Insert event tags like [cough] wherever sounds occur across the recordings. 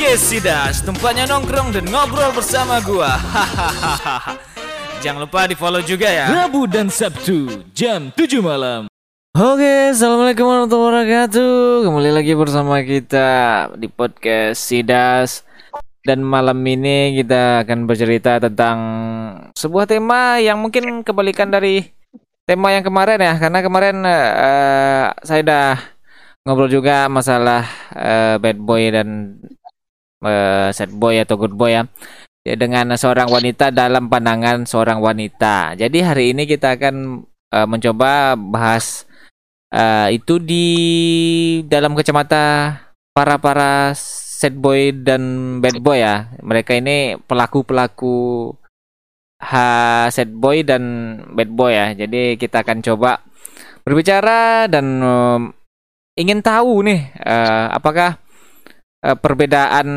Podcast Sidas, tempatnya nongkrong dan ngobrol bersama gua. Hahaha. Jangan lupa di follow juga ya. Rabu dan Sabtu jam 7 malam. Oke, assalamualaikum warahmatullahi wabarakatuh. Kembali lagi bersama kita di podcast Sidas. Dan malam ini kita akan bercerita tentang sebuah tema yang mungkin kebalikan dari tema yang kemarin ya, karena kemarin eh, saya udah ngobrol juga masalah eh, bad boy dan eh, sad boy atau good boy ya. Ya, dengan seorang wanita dalam pandangan seorang wanita. Jadi hari ini kita akan eh, mencoba bahas eh, itu di dalam kacamata para para sad boy dan bad boy ya. Mereka ini pelaku-pelaku ha sad boy dan bad boy ya. Jadi kita akan coba berbicara dan em, ingin tahu nih eh, apakah eh, perbedaan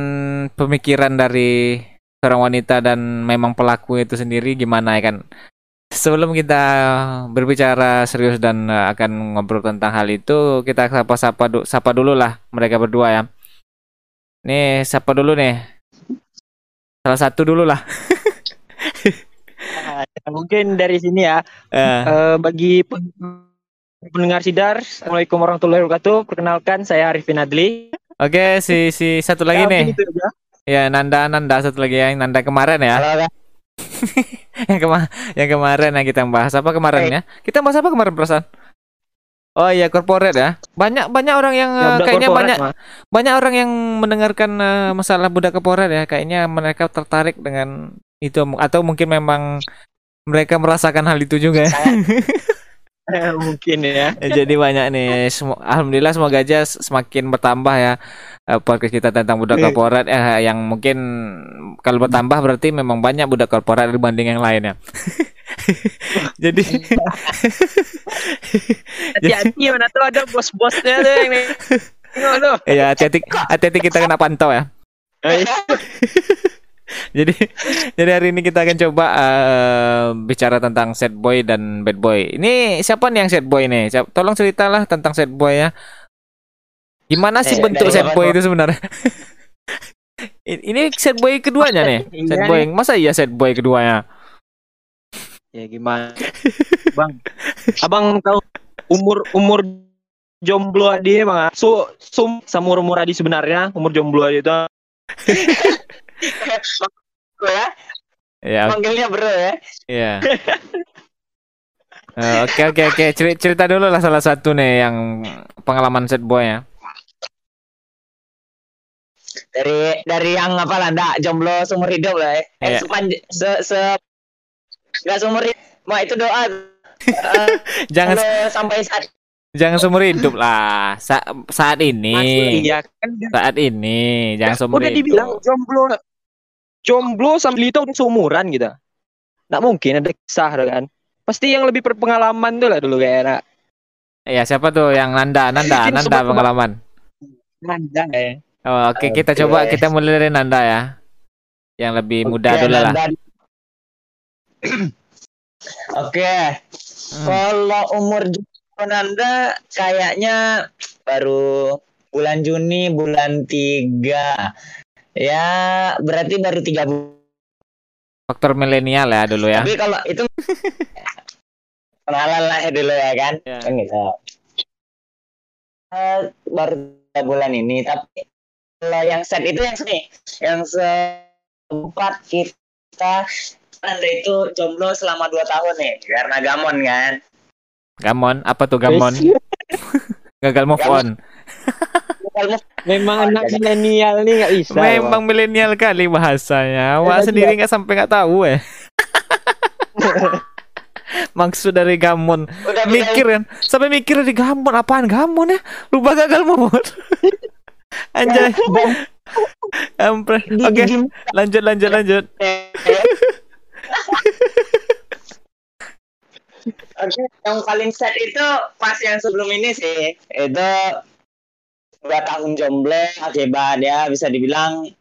pemikiran dari seorang wanita dan memang pelaku itu sendiri gimana ya kan. Sebelum kita berbicara serius dan eh, akan ngobrol tentang hal itu, kita sapa-sapa du- sapa dulu lah mereka berdua ya. Nih, siapa dulu nih? Salah satu dulu lah. Nah, [laughs] mungkin dari sini ya Eh, eh, bagi pen- pendengar sidar Assalamualaikum warahmatullahi wabarakatuh perkenalkan saya Arifin Adli Oke, si si satu lagi Ya, nih. mungkin itu aja. Ya, Nanda Nanda satu lagi yang Nanda kemarin ya. Halo, [laughs] yang kema yang kemarin yang kita bahas apa kemarin ya? Kita bahas apa kemarin perasaan? Oh iya, corporate ya. Banyak banyak orang yang Ya, eh, kayaknya banyak Mas. banyak orang yang mendengarkan eh, masalah budak corporate ya. Kayaknya mereka tertarik dengan itu atau mungkin memang mereka merasakan hal itu juga. ya. [laughs] Eh, [laughs] mungkin ya Ya, Jadi banyak nih. Semo- Alhamdulillah semoga aja semakin bertambah ya eh, podcast kita tentang budak Eh. korporat eh, yang mungkin kalau bertambah berarti memang banyak budak korporat dibanding yang lain ya. [laughs] [laughs] Jadi hati-hati mana tuh ada bos-bosnya tuh yang nih Tengok tuh ya hati-hati hati-hati kita kena pantau ya. [laughs] Jadi jadi hari ini kita akan coba eh, bicara tentang sad boy dan bad boy. Ini siapa nih yang sad boy nih? Siap- Tolong ceritalah tentang sad boy ya. Gimana sih Eh, bentuk sad apa boy itu sebenarnya? [laughs] Ini sad boy keduanya nih. [laughs] Sad Iya, boy. Masa iya sad boy keduanya? ya gimana bang abang tahu umur umur jomblo adi bang so sum sama umur adi sebenarnya umur jomblo adi itu ya Ya, panggilnya bro ya iya. Eh, Oke oke oke Ceri- cerita dulu lah salah satu nih yang pengalaman sad boy ya. dari dari yang apa lah ndak jomblo seumur hidup lah ya. Eh, Iya. sepanj- se se nggak seumur hidup mah itu doa [laughs] Jangan sampai saat jangan seumur hidup lah. Sa- saat ini. iya kan Saat ini jangan seumur udah hidup. dibilang jomblo jomblo sama Lito udah seumuran gitu nggak mungkin ada kisah kan pasti yang lebih berpengalaman tuh lah dulu kayak anak Ya siapa tuh yang Nanda Nanda Nanda pengalaman. Nanda ya Oh, Oke kita Oke. coba kita mulai dari Nanda ya. Yang lebih muda Oke, dulu lah. [clears throat] Oke, Hmm. kalau umur Nanda kayaknya baru bulan Juni bulan 3 ya berarti baru tiga bulan Faktor milenial ya dulu ya. Tapi kalau itu kenalan lah ya dulu ya kan. Ya. Kan gitu. Eh, baru tiga bulan ini tapi kalau yang set itu yang sini yang sempat kita anda itu jomblo selama dua tahun nih karena gamon kan Gamon apa tuh Gamon? [laughs] Gagal move on. [laughs] Memang anak milenial nih nggak bisa Memang milenial kali bahasanya. Wah sendiri nggak sampai nggak tahu eh. [laughs] Maksud dari Gamon udah mikir kan sampai mikir dari Gamon apaan Gamon ya lupa gagal on. [laughs] Anjay. Ampre. Oke, di- lanjut lanjut lanjut. [laughs] Oke, yang paling set itu pas yang sebelum ini sih. Itu dua tahun jomblo akibat ya bisa dibilang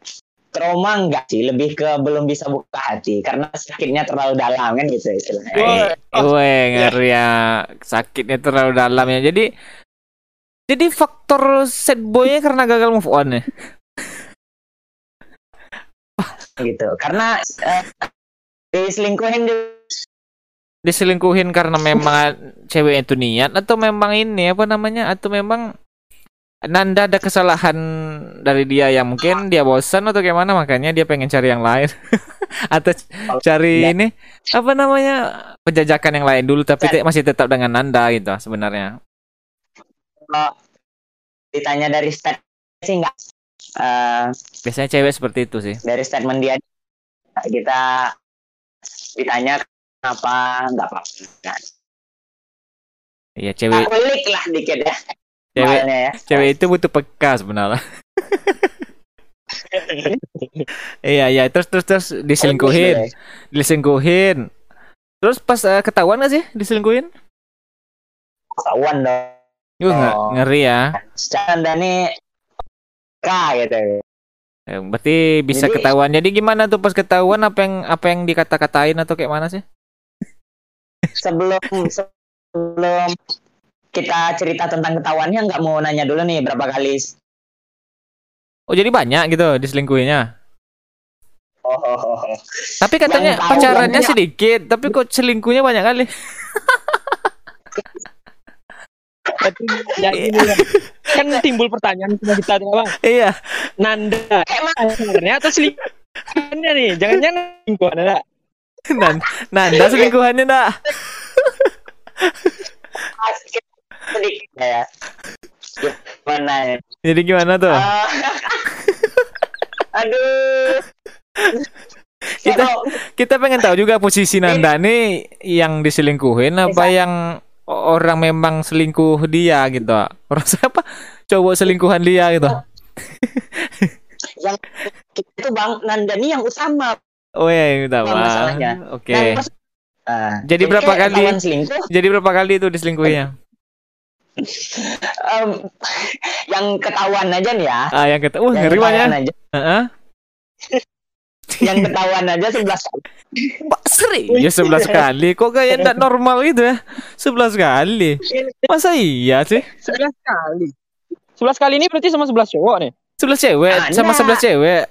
trauma enggak sih lebih ke belum bisa buka hati karena sakitnya terlalu dalam kan gitu istilahnya. Eh, Gue ngeri ya sakitnya terlalu dalam ya. Jadi jadi faktor sad boy-nya karena gagal move on ya. gitu. Karena eh, diselingkuhin di Diselingkuhin karena memang cewek itu niat atau memang ini apa namanya atau memang Nanda ada kesalahan dari dia yang mungkin dia bosan atau gimana makanya dia pengen cari yang lain. [laughs] Atau cari Ya. ini apa namanya penjajakan yang lain dulu tapi te- masih tetap dengan Nanda gitu sebenarnya. Kalau ditanya dari stat sih enggak Eh, biasanya cewek seperti itu sih. dari statement dia kita ditanya kenapa nggak apa-apa. Iya cewek kulik lah dikit ya cewek ya. cewek itu butuh peka sebenarnya. [laughs] Iya iya. Terus terus terus diselingkuhin. Diselingkuhin. Terus pas eh, ketahuan gak sih diselingkuhin? Ketahuan dong. Yuh, Oh. ngeri ya. Secara Dani K gitu. Eh, berarti bisa Jadi- ketahuan. Jadi gimana tuh pas ketahuan? Apa yang apa yang dikata-katain atau kayak mana sih? sebelum sebelum kita cerita tentang ketahuannya nggak mau nanya dulu nih berapa kali Oh jadi banyak gitu diselingkuhinya. oh, oh, oh, oh. Tapi katanya Yang pacarannya banyak. sedikit, tapi kok selingkuhnya banyak kali. Yang ini ya. kan timbul pertanyaan sama kita nih bang iya. Nanda emang pacarnya atau selingkuhannya nih jangan-jangan selingkuhan ada Nan Nanda selingkuhannya ndak? Sedikit ya gimana ya Jadi gimana tuh? Ah. [laughs] aduh Kita- Kita pengen tahu juga posisi Nanda nih yang diselingkuhin apa yang orang memang selingkuh dia gitu. Orang [laughs] siapa? Cowok selingkuhan dia gitu. yang itu bang Nanda nih yang utama Oh iya, udah Yang masalahnya. Oke. Dan pas- Ah, Jadi berapa kali? Jadi berapa kali itu diselingkuhinya? Em, yang ketahuan aja nih ya. Ah, yang kata, uh, ngeri banyak. ketahuan aja. Heeh. yang ketahuan aja 11 kali. Pak serius 11 kali. Kok kayak enggak normal gitu ya? 11 kali. Masa iya sih? 11 kali. 11 kali ini berarti sama 11 cowok nih? 11 cewek Ah, sama. 11 cewek.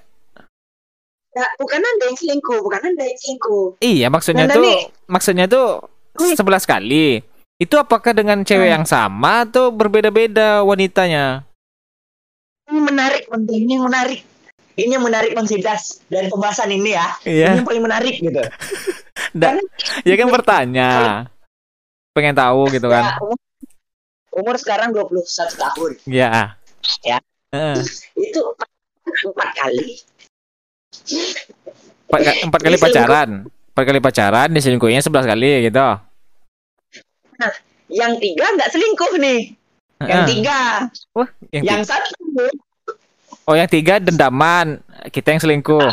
Ya, bukan anda yang selingkuh, bukan anda yang selingkuh. iya maksudnya Nanda tuh nih. maksudnya tuh 11 kali itu apakah dengan cewek Hmm. yang sama atau berbeda-beda wanitanya Ini menarik. Ini yang menarik. Ini yang menarik Bang Sidas dari pembahasan ini ya. Ini iya yang paling menarik gitu. [laughs] Da- ya kan bertanya pengen tahu gitu Ya, kan umur, umur sekarang 21 tahun. ya Ya. Heeh. Itu empat, kali. empat, empat kali pacaran empat kali pacaran diselingkuhinya 11 kali gitu [laughs] Yang tiga nggak selingkuh nih. Yang tiga. Wah, yang Yang satu. Oh yang tiga dendaman. Kita yang selingkuh.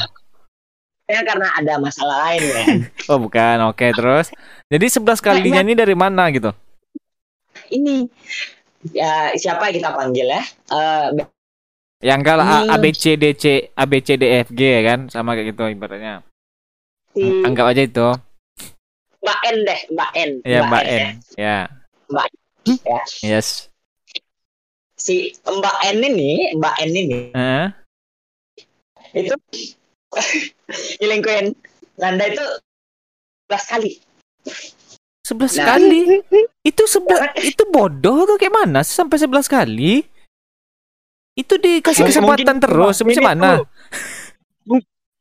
Ya karena ada masalah lain ya. [laughs] Oh bukan. Oke terus. Jadi 11 kalinya ini dari mana gitu? Ini. Ya siapa kita panggil ya? Eh, Yang kalau B, C, D, C A, B, C, D, E, F, G kan? Sama kayak gitu ibaratnya. Si Anggap aja itu Mbak N deh, Mbak N. Ya Mbak ya. N Ya Mbak ya. Yes Si Mbak N ini, Mbak N ini Heeh. itu [laughs] nyelingkuhin Nanda itu 11 kali. 11 Nah. kali [laughs] Itu sebelas Itu bodoh tuh kayak mana sih Sampai 11 kali Itu dikasih kesempatan mungkin- terus Macam mana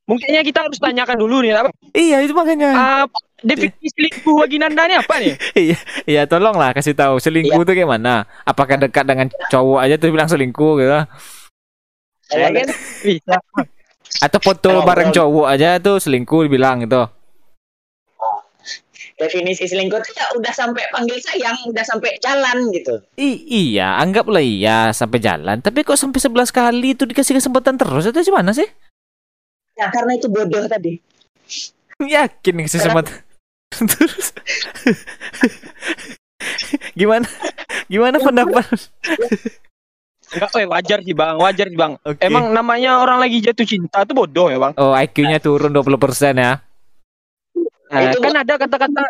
Mungkinnya kita harus tanyakan dulu nih apa? Iya itu makanya Ah, definisi selingkuh bagi Nanda nih apa nih? [laughs] Iya tolonglah kasih tahu selingkuh tuh kayak mana Apakah dekat dengan cowok aja tuh bilang selingkuh gitu kan? [laughs] Bisa. Atau foto bareng cowok aja tuh selingkuh dibilang gitu. Definisi selingkuh itu ya udah sampai panggil sayang, udah sampai jalan gitu. I iya, anggaplah iya sampai jalan. Tapi kok sampai 11 kali itu dikasih kesempatan terus itu gimana sih? Ya karena itu bodoh tadi. [laughs] Yakin kesempatan. Terus gimana? Gimana pendapat? Enggak, eh, wajar sih bang, wajar sih bang. Oke. Emang namanya orang lagi jatuh cinta tuh bodoh ya bang. Oh, IQ-nya turun 20% ya. Nah, Itu kan ada kata-kata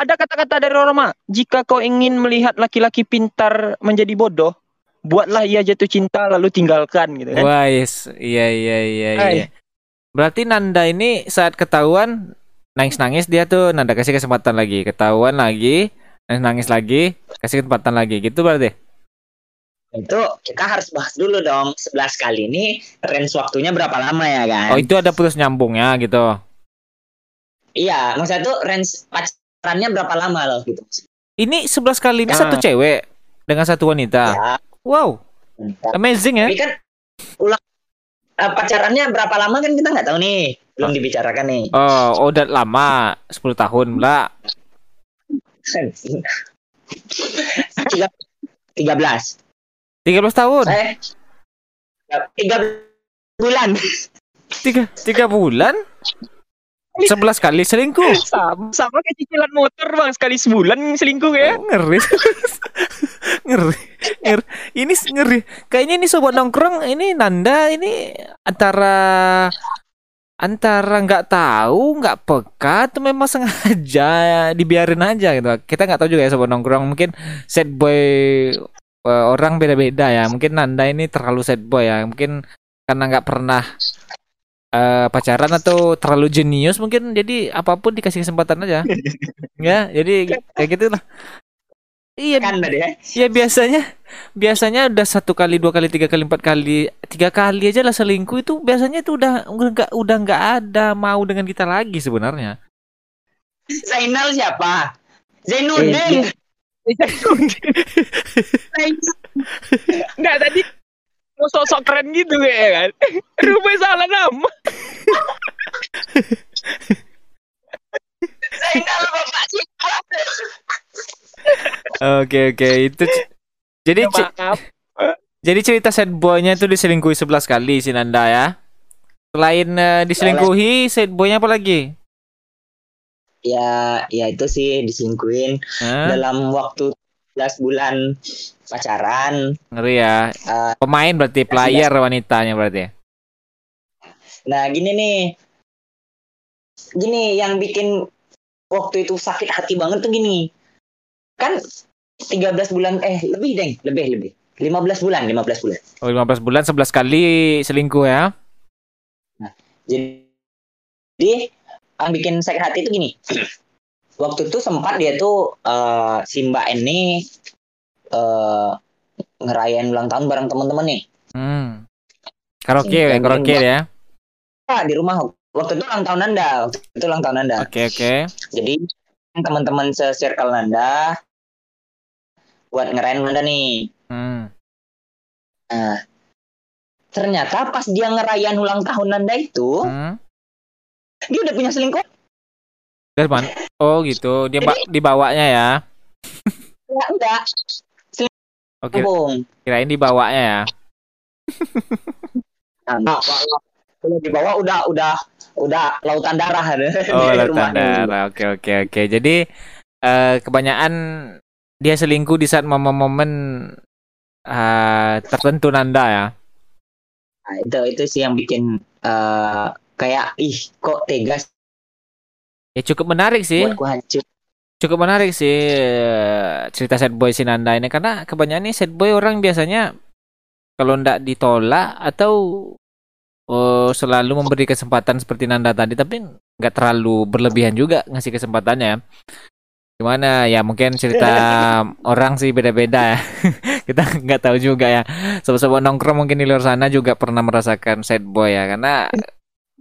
ada kata-kata dari mak. Jika kau ingin melihat laki-laki pintar menjadi bodoh, buatlah ia jatuh cinta lalu tinggalkan gitu kan. Wah, yes. Iya, iya, iya, Hai. iya. Berarti Nanda ini saat ketahuan nangis-nangis dia tuh Nanda kasih kesempatan lagi, ketahuan lagi, nangis-nangis lagi, kasih kesempatan lagi gitu berarti. Itu kita harus bahas dulu dong. 11 kali ini range waktunya berapa lama ya kan? Oh, itu ada putus nyambungnya gitu. Iya, maksudnya tuh range pacarannya berapa lama loh gitu. Ini 11 kali ini Ya. satu cewek dengan satu wanita. Ya, Wow, amazing ya. Tapi kan ulang eh, pacarannya berapa lama kan kita nggak tahu nih. Belum dibicarakan nih. Oh, udah lama, 10 tahun lah. Tiga, 13. 13 tahun. Saya tiga bulan. Tiga, tiga bulan? 11 kali selingkuh. Sama, sama kayak cicilan motor bang. Sekali sebulan selingkuh ya. ngeri. [laughs] Ngeri. Ngeri. Ini ngeri. Kayaknya ini sobat nongkrong ini Nanda ini antara antara nggak tahu nggak peka atau memang sengaja dibiarin aja gitu. Kita nggak tahu juga ya sobat nongkrong. Mungkin sad boy eh, orang beda-beda ya. Mungkin Nanda ini terlalu sad boy ya. Mungkin karena nggak pernah eh, pacaran atau terlalu jenius mungkin jadi apa pun dikasih kesempatan aja [laughs] ya jadi kayak gitu lah iya Kan ya. Ya biasanya biasanya udah satu kali dua kali tiga kali empat kali tiga kali aja lah selingkuh itu biasanya itu udah udah nggak udah nggak ada mau dengan kita lagi sebenarnya. Zainal siapa? Zainuddin. Enggak [laughs] tadi mau sosok keren gitu ya kan. [laughs] Rupanya salah nama. Oke oke itu jadi Ya, maaf. jadi cerita sad boynya itu diselingkuhi 11 kali si Nanda ya. Selain eh, diselingkuhi sad boynya apa lagi? Ya, ya itu sih diselingkuhin Hah? dalam waktu 11 bulan pacaran. ngeri ya. Eh, Pemain berarti player wanitanya berarti. Nah, gini nih. Gini yang bikin waktu itu sakit hati banget tuh gini. Kan 13 bulan eh lebih, Deng, lebih lebih. 15 bulan, 15 bulan. Oh 15 bulan 11 kali selingkuh ya. Jadi yang bikin sakit hati itu gini. [clears throat] Waktu itu sempat dia tuh eh, si Mbak ini eh ngerayain ulang tahun bareng teman-teman nih. Hmm. Karaoke Yang ya, karaoke ya. Ah, di rumah waktu itu ulang tahun Nanda, waktu itu ulang tahun Nanda. Oke oke. Jadi teman-teman se-circle Nanda buat ngerayain Nanda nih. Hmm. Nah, ternyata pas dia ngerayain ulang tahun Nanda itu, Hmm. dia udah punya selingkuh. Dari mana? Oh gitu, dia ba- dibawanya ya. Ya, enggak, Oke, Bung. kirain dibawanya ya. Nah, nah, kalau di bawah udah udah udah lautan darah [laughs] Oh, Di lautan darah. Oke oke oke. Jadi eh kebanyakan dia selingkuh di saat momen-momen eh, tertentu Nanda ya. Nah, itu itu sih yang bikin eh, kayak ih kok tegas Ya cukup menarik sih. buatku hancur. Cukup menarik sih eh, cerita sad boy si Nanda ini karena kebanyakan nih sad boy orang biasanya kalau ndak ditolak atau oh, selalu memberi kesempatan seperti Nanda tadi tapi nggak terlalu berlebihan juga ngasih kesempatannya. Gimana ya mungkin cerita [laughs] orang sih beda-beda ya. [laughs] Kita nggak tahu juga ya. Sobat-sobat nongkrong mungkin di luar sana juga pernah merasakan sad boy ya karena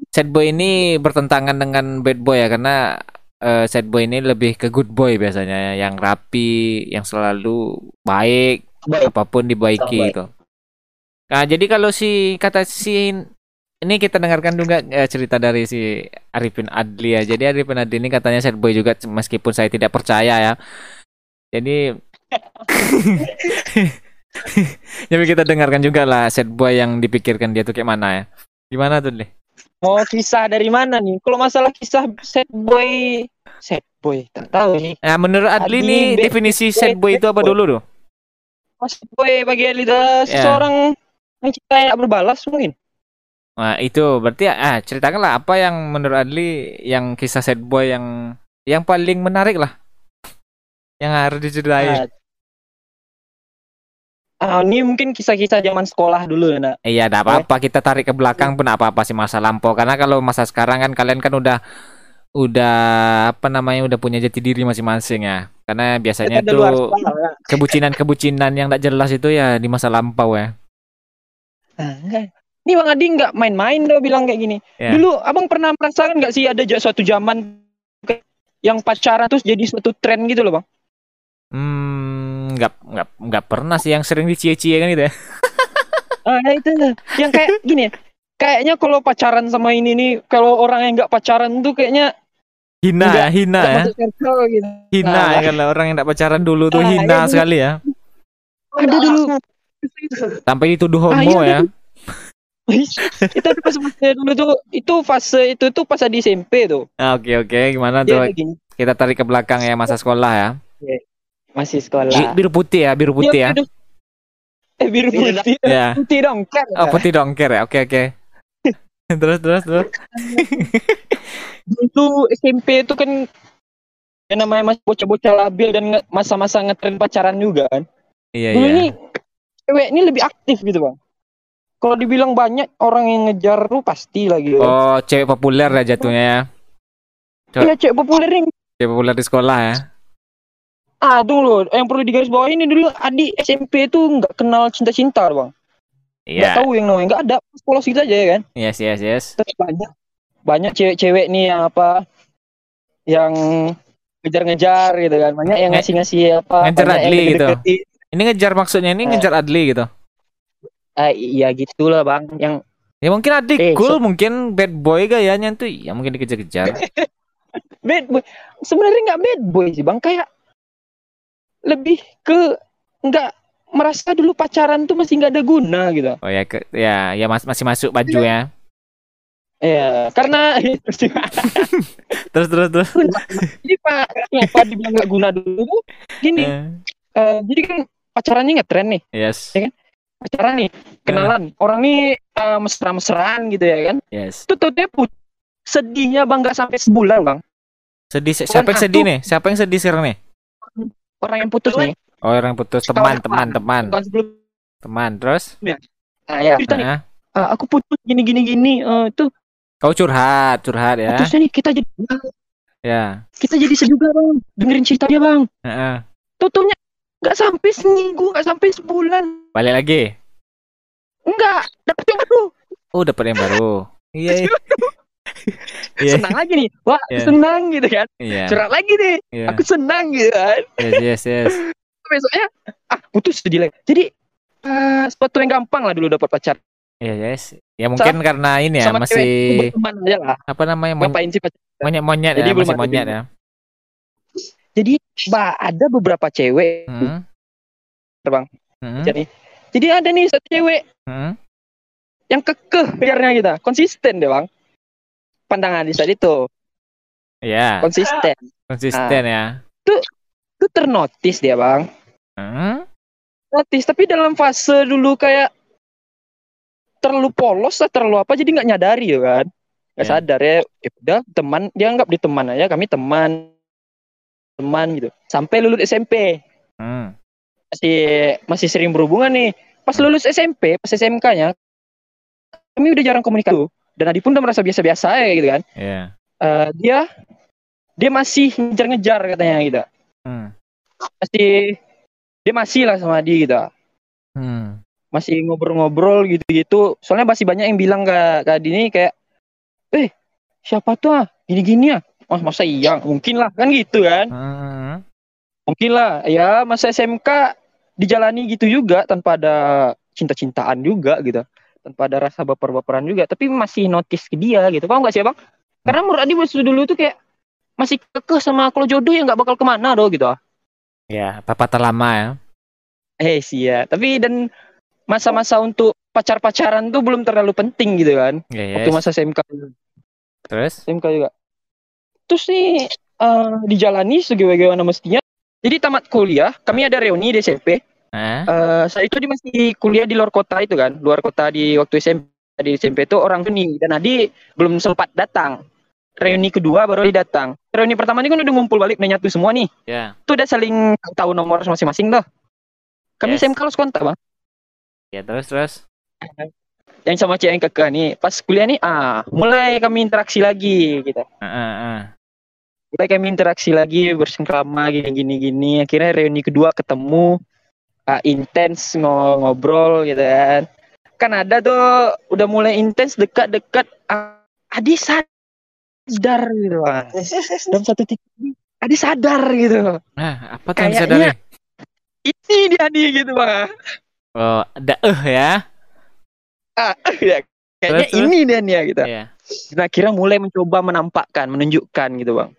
sad boy ini bertentangan dengan bad boy ya karena eh, sad boy ini lebih ke good boy biasanya ya, yang rapi, yang selalu baik, Baik. apa pun dibaiki Baik. gitu. Nah, jadi kalau si kata si ini kita dengarkan juga eh, cerita dari si Arifin Adli ya. Jadi Arifin Adli ini katanya sad boy juga meskipun saya tidak percaya ya. Jadi [laughs] Jadi kita dengarkan juga lah sad boy yang dipikirkan dia tuh kayak mana ya. Gimana tuh deh? Mau kisah dari mana nih? Kalau masalah kisah sad boy, sad boy, tak tahu nih. Nah, menurut Adli Adli, nih definisi boy, sad boy itu apa boy. dulu tuh? Sad boy bagi Alida Ya. seseorang yang cinta yang berbalas mungkin. Nah, itu berarti ah ceritakanlah apa yang menurut Adli yang kisah sad boy yang yang paling menarik lah. Yang harus diceritain. Nah, ah, ini mungkin kisah-kisah zaman sekolah dulu ya, nak. Iya, tidak apa-apa kita tarik ke belakang pun apa-apa sih masa lampau. Karena kalau masa sekarang kan kalian kan udah udah apa namanya udah punya jati diri masing-masing ya. Karena biasanya Kita tuh ya. kebucinan-kebucinan yang tidak jelas itu ya di masa lampau ya. Ah, enggak. Ini Bang Adi nggak main-main dong bilang kayak gini. Ya. Dulu abang pernah merasakan nggak sih ada suatu zaman yang pacaran terus jadi suatu tren gitu loh bang? Hmm, nggak nggak nggak pernah sih yang sering dicie-cie kan gitu ya. [laughs] Ah itu lah. yang kayak gini. ya, Kayaknya kalau pacaran sama ini nih, kalau orang yang nggak pacaran tuh kayaknya Hina Nggak- ya, hina nggak ya. circle gitu. Hina Nah. ya kalau orang yang tidak pacaran dulu tuh Ah, hina iya, iya. sekali ya. Ada dulu. Sampai dituduh Ah, homo iya, ya. [laughs] itu pas fase dulu tuh itu fase itu tuh pas di SMP tuh. Ah, Oke oke, gimana Dia tuh? Kita tarik ke belakang ya masa sekolah ya. Masih sekolah. Bi- Biru putih ya, biru putih ya. [laughs] Eh biru Biru putih. Ya. [laughs] Putih dong kan. Oh putih dongker ya. Oke oke. [laughs] terus terus terus. dulu SMP itu kan yang namanya masih bocah-bocah labil dan masa-masa ngetren pacaran juga kan. Iya Dulu iya. ini cewek ini lebih aktif gitu bang. Kalau dibilang banyak orang yang ngejar lu pasti lah gitu. Oh cewek populer ya jatuhnya ya. Iya cewek populer yang Cewek populer di sekolah ya. Ah dulu yang perlu digaris bawah ini dulu adik SMP itu nggak kenal cinta-cinta bang. Iya. tahu yang namanya nggak ada polos gitu aja ya kan. Yes yes yes. Terus banyak banyak cewek-cewek nih yang apa yang ngejar-ngejar gitu kan banyak yang ngasih-ngasih apa ngejar Adli gitu. Ini ngejar maksudnya ini Eh. ngejar Adli gitu. Ah, iya gitulah bang yang Ya mungkin adik Eh, cool, so- mungkin bad boy gayanya tuh ya mungkin dikejar-kejar. [laughs] bad boy sebenarnya nggak bad boy sih bang kayak lebih ke nggak merasa dulu pacaran tuh masih nggak ada guna gitu Oh ya ke, ya ya mas, masih masuk baju ya. ya karena [laughs] Terus terus terus. jadi pak kenapa dibilang nggak guna dulu gini Eh, eh, jadi kan pacarannya ngetren nih yes. pacaran nih kenalan orang nih eh, mesra-mesraan gitu ya kan Yes. tuh tuh dia put sedihnya bang nggak sampai sebulan bang Sedih si- siapa yang sedih nih? Siapa yang sedih sekarang nih? Orang yang putus nih. Oh, orang putus. Teman teman teman. Teman terus. nah, ya. Cerita nih. Nah, "Ah, aku putus gini gini gini. Eh, tuh kau curhat, curhat ya. putusnya nih kita jadi Ya. kita jadi sedih juga bang. Dengerin cerita dia bang. Heeh. totalnya nggak sampai seminggu nggak sampai sebulan. Balik lagi. enggak dapet yang baru Oh, dapat yang baru. Iya. Iya. senang lagi nih wah Iya. senang gitu kan Iya. curhat lagi deh Iya. aku senang gitu kan Yes, yes, yes. [laughs] besoknya ah putus sedih lagi jadi eh sesuatu yang gampang lah dulu dapat pacar Iya, yes. Ya mungkin karena ini ya sama masih cewek itu berteman aja lah apa namanya ngapain sih pacar monyet-monyet Jadi ya, belum masih monyet ya. jadi bah ada beberapa cewek Hmm. Terbang. Hmm. jadi jadi ada nih satu cewek Hmm. yang kekeh biarnya kita konsisten deh bang pandangan di saat itu Iya, konsisten konsisten Ah. ya. itu ternotis dia bang Hmm. notis tapi dalam fase dulu kayak terlalu polos lah terlalu apa jadi nggak nyadari ya kan nggak Ya. sadar ya ya udah teman dia anggap di teman aja kami teman teman gitu sampai lulus SMP Hmm. masih masih sering berhubungan nih pas lulus SMP pas SMK-nya kami udah jarang komunikasi dan Adi pun udah merasa biasa-biasa ya gitu kan Iya. Eh, dia dia masih ngejar-ngejar katanya gitu Hmm. masih dia masih lah sama Adi gitu Hmm. masih ngobrol-ngobrol gitu-gitu. Soalnya masih banyak yang bilang ke ke Adi ini kayak, eh siapa tuh ah gini-gini ah. Wah masa iya mungkin lah kan gitu kan. Hmm. Mungkin lah ya masa SMK dijalani gitu juga tanpa ada cinta-cintaan juga gitu. Tanpa ada rasa baper-baperan juga. Tapi masih notice ke dia gitu. Paham gak sih bang? Karena menurut Adi waktu dulu tuh kayak masih kekeh sama kalau jodoh ya nggak bakal ke mana doh gitu. Ya, pepatah lama ya. Eh sih ya. Tapi dan masa-masa untuk pacar-pacaran tuh belum terlalu penting gitu kan. Ya, Waktu yes. masa SMK. Terus? SMK juga. Terus nih eh, dijalani sebagaimana mestinya. Jadi tamat kuliah, kami ada reuni di SMP. Eh saat itu dia masih kuliah di luar kota itu kan, luar kota di waktu SMP. Di SMP itu orang Suni dan Adi belum sempat datang. Reuni kedua baru dia datang. Reuni pertama ini kan udah ngumpul balik udah nyatu semua nih. Ya. Itu udah saling tahu nomor masing-masing tuh. Kami Yes. SMK kontak bang. Ya terus terus. [laughs] yang sama cewek yang kekeh nih pas kuliah nih ah mulai kami interaksi lagi gitu Ah, ah, ah. mulai kami interaksi lagi bersengkrama gini gini gini akhirnya reuni kedua ketemu ah, intens ngo- ngobrol gitu kan kan ada tuh udah mulai intens dekat-dekat ah, Adi sadar gitu Bang. [laughs] dalam satu titik Adi sadar gitu Nah, apa tuh disadari? ini dia Adi gitu bang Oh, ada eh ya. ah, ya. kayaknya Terus, terus? ini dia nih ya gitu Iya. Dan akhirnya mulai mencoba menampakkan, menunjukkan gitu bang.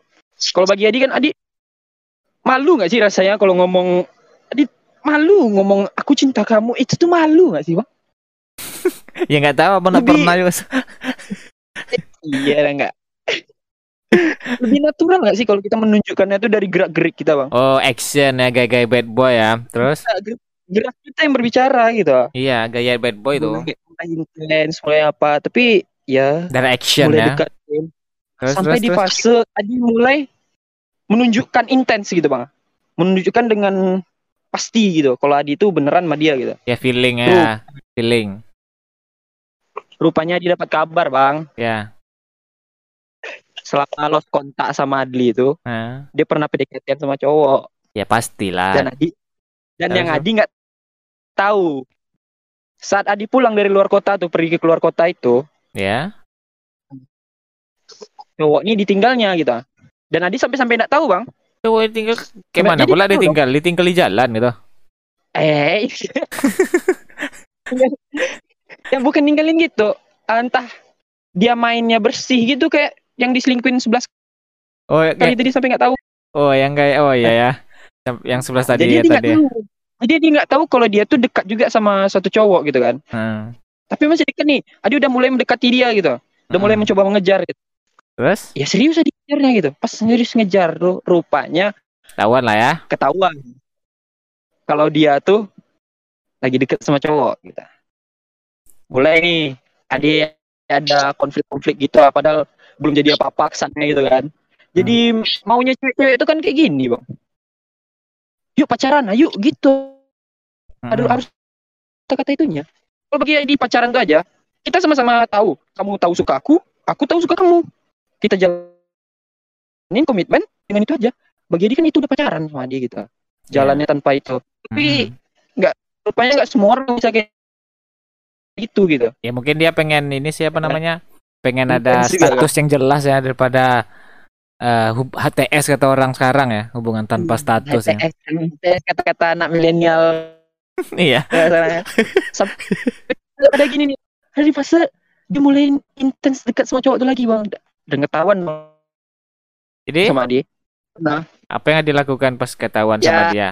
Kalau bagi Adi kan Adi malu nggak sih rasanya kalau ngomong Adi malu ngomong aku cinta kamu itu tuh malu nggak sih bang? [laughs] Ya nggak tahu apa Lebih- pernah juga. [laughs] Iya enggak. [laughs] Lebih natural nggak sih kalau kita menunjukkannya itu dari gerak gerik kita bang? Oh, action ya gaya-gaya bad boy ya. Terus Gerak kita yang berbicara gitu. iya, gaya bad boy tuh. Mulai, intens, mulai apa? Tapi ya Dari action mulai ya. dekat Terus sampai terus di terus. fase Adi mulai menunjukkan intens gitu bang. Menunjukkan dengan pasti gitu. Kalau Adi itu beneran sama dia gitu. Ya feeling ya. Feeling. Rupanya dia dapat kabar bang. Ya. Selama lost kontak sama Adli itu, Nah, dia pernah PDKT sama cowok. ya pastilah. Dan Adi dan Terus, yang. Adi nggak tahu. Saat Adi pulang dari luar kota tuh pergi ke keluar kota itu, Ya. cowok ini ditinggalnya gitu. Dan Adi sampai-sampai nggak tahu bang. Cowok tinggal kayak Nggak, mana pula ditinggal? Ditinggal di jalan gitu. Eh, [laughs] ya bukan ninggalin gitu. Entah dia mainnya bersih gitu kayak yang diselingkuin 11 Oh, ya, kali tadi sampai nggak tahu. oh yang kayak oh iya ya. Yang sebelah tadi Jadi ya dia tadi. ya. tahu. Jadi dia nggak tahu kalau dia tuh dekat juga sama satu cowok gitu kan. Hmm. Tapi masih dekat nih. Adi udah mulai mendekati dia gitu. Udah mulai Hmm. mencoba mengejar gitu. Terus Ya serius aja dikejarnya gitu. Pas serius ngejar ru- rupanya tahuan lah ya. ketahuan. Kalau dia tuh lagi deket sama cowok gitu. Mulai nih. Adi ada konflik-konflik gitu lah, padahal belum jadi apa-apa kesannya gitu kan. Jadi maunya cewek-cewek itu kan kayak gini, Bang. Yuk pacaran, ayo gitu. Aduh, Hmm. harus kata-kata itunya. Kalau bagi di pacaran tuh aja, kita sama-sama tahu. Kamu tahu suka aku, aku tahu suka kamu. Kita jalanin komitmen dengan itu aja. Bagi dia kan itu udah pacaran sama dia gitu. Jalannya tanpa itu. Tapi Hmm. rupanya nggak semua orang bisa kayak itu gitu. Ya mungkin dia pengen ini siapa namanya? Pengen ada status yang jelas ya daripada eh, hub- HTS kata orang sekarang ya, hubungan tanpa status ya. HTS, HTS, kata-kata anak milenial. [laughs] Iya. eh, Sampai [laughs] ada gini nih. Di fase dia mulai intens dekat sama cowok itu lagi bang. Dan ketahuan Jadi sama dia. Nah, apa yang dilakukan pas ketahuan Ya. sama dia?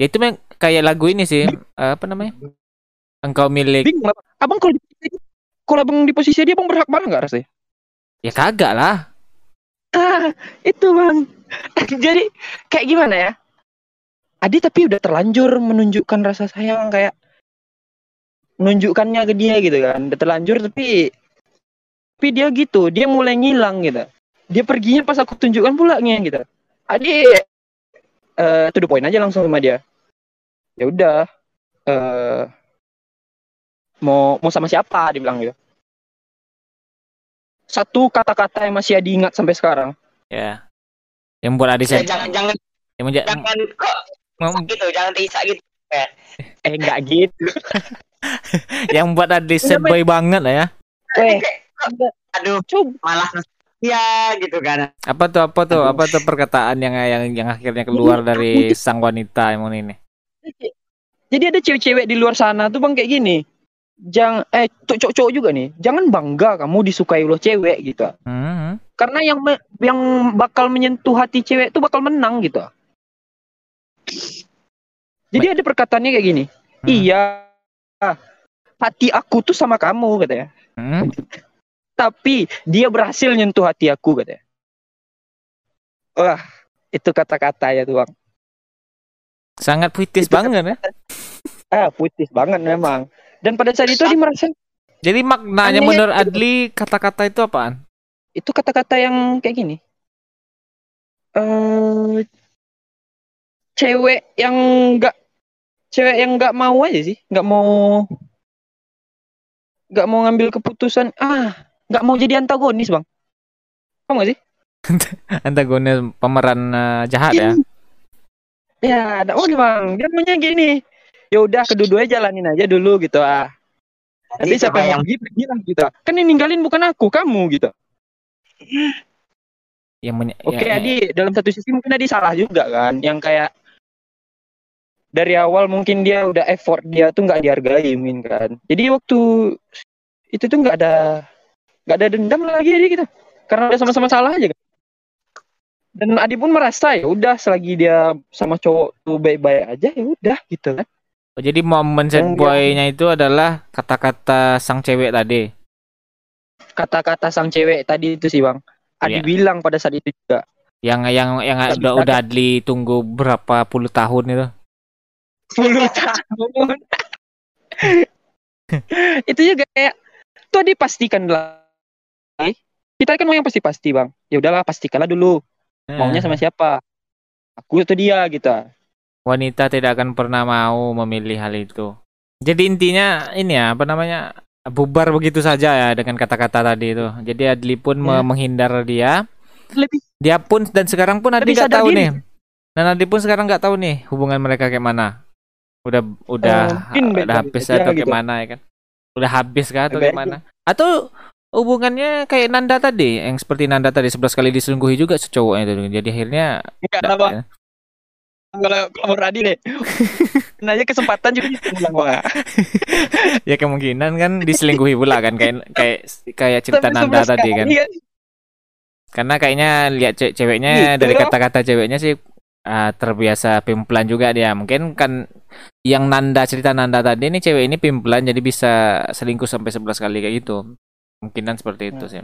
Ya itu memang kayak lagu ini sih, eh, apa namanya? Engkau milik. apa? Abang kalau di posisi kalau abang di posisi dia, abang berhak marah nggak rasanya? Ya kagak lah. Ah, itu bang. [laughs] Jadi kayak gimana ya? Adi tapi udah terlanjur menunjukkan rasa sayang kayak menunjukkannya ke dia gitu kan. Udah terlanjur tapi tapi dia gitu, dia mulai ngilang gitu. Dia perginya pas aku tunjukkan pulangnya gitu. Adi eh to the point aja langsung sama dia. Ya udah eh mau mau sama siapa dia bilang gitu. Satu kata-kata yang masih Adi ingat sampai sekarang. Ya. Yang buat Adi Eh, jangan jangan yang menja- jangan kok mem- gitu, jangan terisak gitu. Eh enggak gitu. [laughs] yang buat Adi sad boy banget lah ya. Eh, Aduh, coba malah ya gitu kan. Apa tuh apa tuh apa tuh perkataan yang yang yang akhirnya keluar dari sang wanita yang ini? Jadi ada cewek-cewek di luar sana tuh bang kayak gini. Jangan eh tuh cowok-cowok juga nih. Jangan bangga kamu disukai oleh cewek gitu. Hmm. Karena yang me- yang bakal menyentuh hati cewek itu bakal menang gitu. Jadi ada perkataannya kayak gini. Hmm. Iya. Hati aku tuh sama kamu katanya. Hmm. Tapi dia berhasil nyentuh hati aku katanya. Wah, itu kata-kata ya tuh bang. Sangat puitis Itu banget ya. Ah, puitis banget memang. Dan pada saat itu dia merasa Jadi maknanya Aneh. menurut Adli kata-kata itu apaan? itu kata-kata yang kayak gini. Eh cewek yang enggak cewek yang nggak mau aja sih nggak mau nggak mau ngambil keputusan ah nggak mau jadi antagonis bang. Paham gak sih? [laughs] Antagonis pemeran eh, jahat ya. ya ada oh bang. Dia maunya gini. Ya udah kedua-duanya jalanin aja dulu gitu ah. Nanti siapa yang pergi pergi lah gitu. Kan yang ninggalin bukan aku kamu gitu. Yang menye- oke ya- Adi dalam satu sisi mungkin Adi salah juga kan. Yang kayak dari awal mungkin dia udah effort dia tuh nggak dihargai mungkin kan. Jadi waktu itu tuh nggak ada nggak ada dendam lagi dia gitu. Karena udah sama-sama salah aja kan. Dan Adi pun merasa ya udah selagi dia sama cowok tuh baik-baik aja ya udah gitu kan. Oh, jadi momen sad boy-nya itu adalah kata-kata sang cewek tadi. kata-kata sang cewek tadi itu sih bang. Adi Iya. bilang pada saat itu juga. Yang yang yang Nggak udah udah Adli tunggu berapa puluh tahun itu. 10 tahun. [laughs] Itu juga kayak tuh Adi pastikan lah kita kan mau yang pasti-pasti bang ya udahlah pastikanlah dulu maunya Eh, sama siapa aku atau dia gitu wanita tidak akan pernah mau memilih hal itu. Jadi intinya ini ya apa namanya bubar begitu saja ya dengan kata-kata tadi itu. Jadi Adli pun Ya. menghindar dia. lebih Dia pun dan sekarang pun Adli nggak tahu diri. nih. Dan Adli pun sekarang nggak tahu nih hubungan mereka kayak mana. Udah udah mungkin udah habis atau gitu. gimana ya kan? Udah habis kah atau gimana? Atau hubungannya kayak Nanda tadi, yang seperti Nanda tadi 11 kali diselingkuhi juga si cowoknya itu. Jadi akhirnya Enggak nggak- apa kalau kalau menurut Adi deh [laughs] nanya kesempatan juga diulang [laughs] bang ya kemungkinan kan diselingkuhi pula kan kayak kayak kayak cerita Sampai Nanda 11 tadi kan. kali Karena kayaknya lihat ce- ceweknya Gitu dari kata-kata ceweknya sih ah, terbiasa pimpelan juga dia. Mungkin kan yang Nanda cerita Nanda tadi ini cewek ini pimpelan jadi bisa selingkuh sampai 11 kali kayak gitu. Kemungkinan seperti itu sih.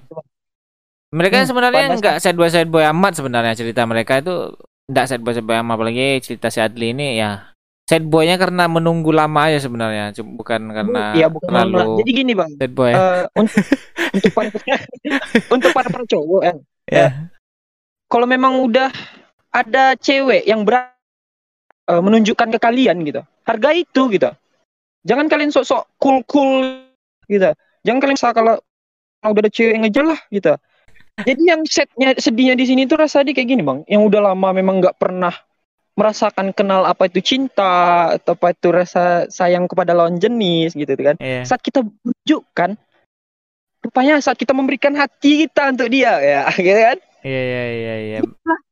Mereka Hmm, sebenarnya nggak sad boy sad boy amat sebenarnya cerita mereka itu nggak sad boy sad boy amat apalagi cerita si Adli ini ya sad boynya karena menunggu lama aja sebenarnya bukan karena Iya bukan terlalu lama. Jadi gini bang, sad boy. eh, untuk untuk para [laughs] untuk para para cowok kan, Ya. kalau memang udah ada cewek yang ber eh, menunjukkan ke kalian gitu, harga itu gitu. Jangan kalian sok-sok cool cool gitu. Jangan kalian sa kalau kalau udah ada cewek yang ngejar lah gitu. Jadi yang setnya sedihnya di sini tuh rasa dia kayak gini bang, yang udah lama memang nggak pernah merasakan kenal apa itu cinta atau apa itu rasa sayang kepada lawan jenis gitu kan Iya. saat kita tunjukkan rupanya saat kita memberikan hati kita untuk dia ya [laughs] gitu kan Iya iya iya iya.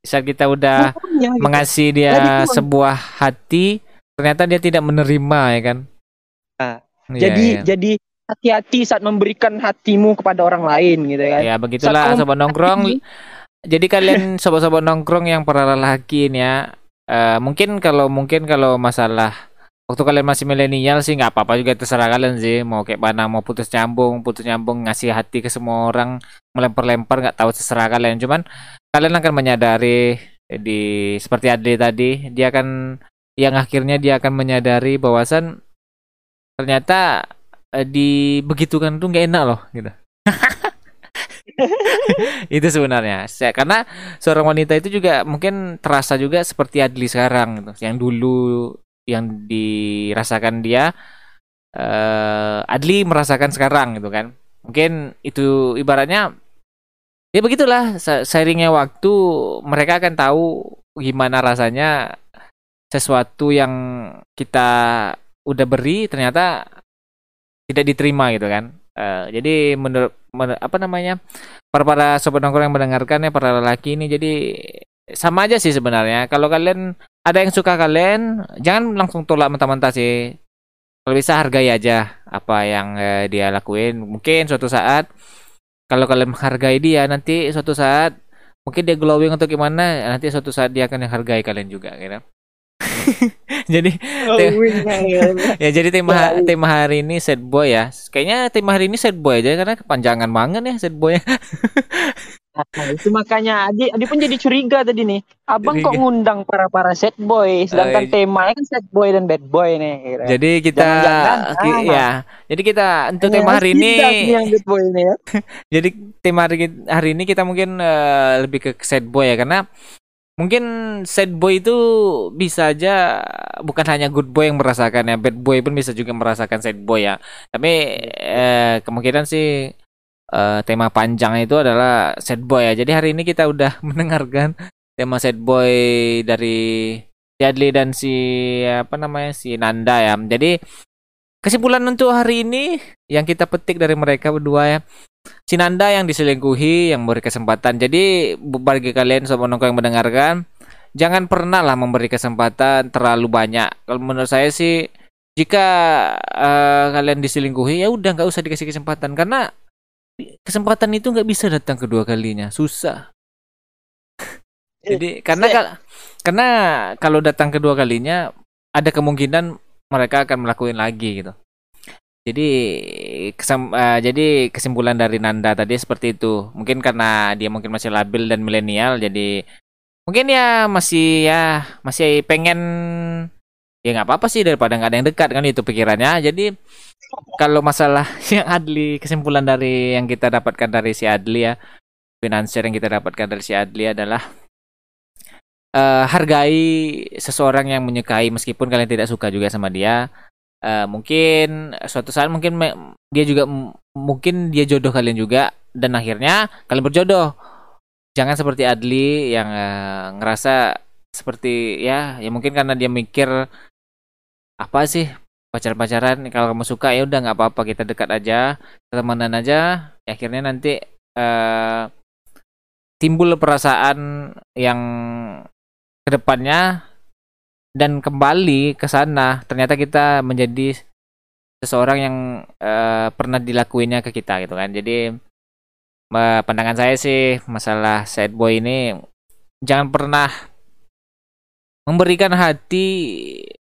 Saat kita udah Rupanya, gitu. mengasih dia tuh- sebuah hati, ternyata dia tidak menerima ya kan? Ah, Iya, jadi iya. jadi hati-hati saat memberikan hatimu kepada orang lain gitu kan. Ya begitulah Saat sobat nongkrong. Jadi kalian [laughs] sobat-sobat nongkrong yang para lelaki ini ya, eh, mungkin kalau mungkin kalau masalah waktu kalian masih milenial sih nggak apa-apa juga terserah kalian sih. Mau kayak mana mau putus nyambung putus nyambung ngasih hati ke semua orang melempar-lempar nggak tahu terserah kalian. Cuman kalian akan menyadari di seperti Adli tadi dia akan yang akhirnya dia akan menyadari bahwasan ternyata eh, dibegitukan tuh nggak enak loh gitu. [laughs] Itu sebenarnya. Saya karena seorang wanita itu juga mungkin terasa juga seperti Adli sekarang gitu. Yang dulu yang dirasakan dia eh Adli merasakan sekarang gitu kan. Mungkin itu ibaratnya ya begitulah. Seiringnya waktu mereka akan tahu gimana rasanya sesuatu yang kita udah beri ternyata tidak diterima gitu kan. Eh, jadi menurut men- apa namanya para para sobat nongkrong yang mendengarkan ya para lelaki ini jadi sama aja sih sebenarnya. Kalau kalian ada yang suka kalian jangan langsung tolak mentah-mentah sih. Kalau bisa hargai aja apa yang eh, dia lakuin. Mungkin suatu saat kalau kalian menghargai dia nanti suatu saat mungkin dia glowing atau gimana nanti suatu saat dia akan menghargai kalian juga gitu [laughs] jadi Oh, [laughs] ya jadi tema tema hari ini sad boy ya kayaknya tema hari ini sad boy aja karena kepanjangan banget ya sad boy Nah, itu makanya Adi, Adi pun jadi curiga tadi nih. Abang kok Curiga. ngundang para para set boy, sedangkan Oh, iya. temanya kan set boy dan bad boy nih. Gitu. jadi kita Jangan-jangan, ki- ah. ya jadi kita untuk Hanya tema hari ini yang bad boy ini ya. [laughs] jadi tema hari, hari ini kita mungkin eh, lebih ke sad boy ya karena mungkin sad boy itu bisa aja bukan hanya good boy yang merasakan ya, bad boy pun bisa juga merasakan sad boy ya. Tapi eh, kemungkinan sih eh, tema panjang itu adalah sad boy ya. Jadi hari ini kita udah [laughs] mendengarkan tema sad boy dari si Adli dan si apa namanya si Nanda ya. Jadi kesimpulan untuk hari ini yang kita petik dari mereka berdua ya. Si Nanda yang diselingkuhi yang memberi kesempatan. Jadi bagi kalian sobat nongkrong yang mendengarkan, jangan pernah lah memberi kesempatan terlalu banyak. Kalau menurut saya sih jika eh, kalian diselingkuhi ya udah nggak usah dikasih kesempatan karena kesempatan itu nggak bisa datang kedua kalinya, susah. Jadi karena kal- karena kalau datang kedua kalinya ada kemungkinan mereka akan melakukan lagi gitu. Jadi kesem- eh, jadi kesimpulan dari Nanda tadi seperti itu. Mungkin karena dia mungkin masih labil dan milenial jadi mungkin ya masih ya masih pengen ya nggak apa-apa sih daripada nggak ada yang dekat kan itu pikirannya. Jadi kalau masalah [laughs] yang Adli kesimpulan dari yang kita dapatkan dari si Adli ya finansial yang kita dapatkan dari si Adli adalah eh, hargai seseorang yang menyukai meskipun kalian tidak suka juga sama dia Eh, mungkin suatu saat mungkin dia juga mungkin dia jodoh kalian juga dan akhirnya kalian berjodoh. Jangan seperti Adli yang eh, ngerasa seperti ya ya mungkin karena dia mikir apa sih? Pacar-pacaran kalau kamu suka ya udah nggak apa-apa kita dekat aja temenan aja. Ya akhirnya nanti eh, timbul perasaan yang ke depannya dan kembali ke sana ternyata kita menjadi seseorang yang eh, pernah dilakuinnya ke kita gitu kan. Jadi eh, pandangan saya sih masalah sad boy ini jangan pernah memberikan hati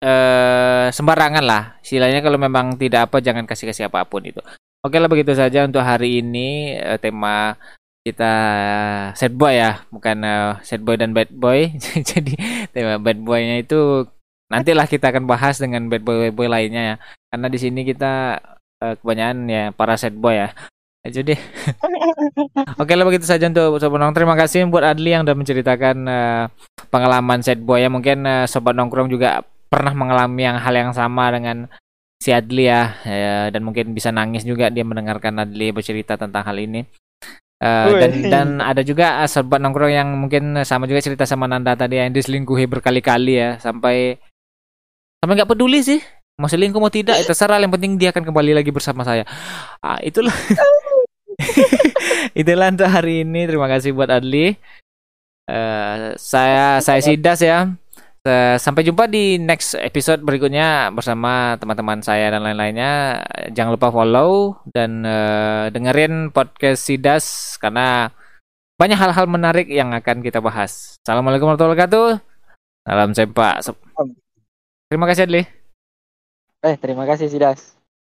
eh, sembarangan lah. Istilahnya kalau memang tidak apa jangan kasih kasih apa pun itu oke lah begitu saja untuk hari ini eh, tema kita sad boy ya bukan eh, sad boy dan bad boy. [laughs] Jadi tema bad boynya itu nantilah kita akan bahas dengan bad boy bad boy lainnya ya. Karena di sini kita eh, kebanyakan ya para sad boy ya. Jadi [laughs] oke lah begitu saja untuk sobat nongkrong. Terima kasih buat Adli yang udah menceritakan eh, pengalaman sad boy ya. Mungkin eh, sobat nongkrong juga pernah mengalami yang hal yang sama dengan si Adli ya. Eh, dan mungkin bisa nangis juga dia mendengarkan Adli bercerita tentang hal ini Eh, dan dan ada juga eh, sobat nongkrong yang mungkin sama juga cerita sama Nanda tadi yang diselingkuhi berkali-kali ya sampai sampai nggak peduli sih mau selingkuh mau tidak itu terserah yang penting dia akan kembali lagi bersama saya. Ah, itulah. [laughs] Itulah untuk hari ini terima kasih buat Adli. Eh, saya saya Sidas ya. Eh, sampai jumpa di next episode berikutnya bersama teman-teman saya dan lain-lainnya. Jangan lupa follow dan eh, dengerin podcast Sidas karena banyak hal-hal menarik yang akan kita bahas. Assalamualaikum warahmatullahi wabarakatuh. Salam sempak. Terima kasih Adli. Eh, terima kasih Sidas.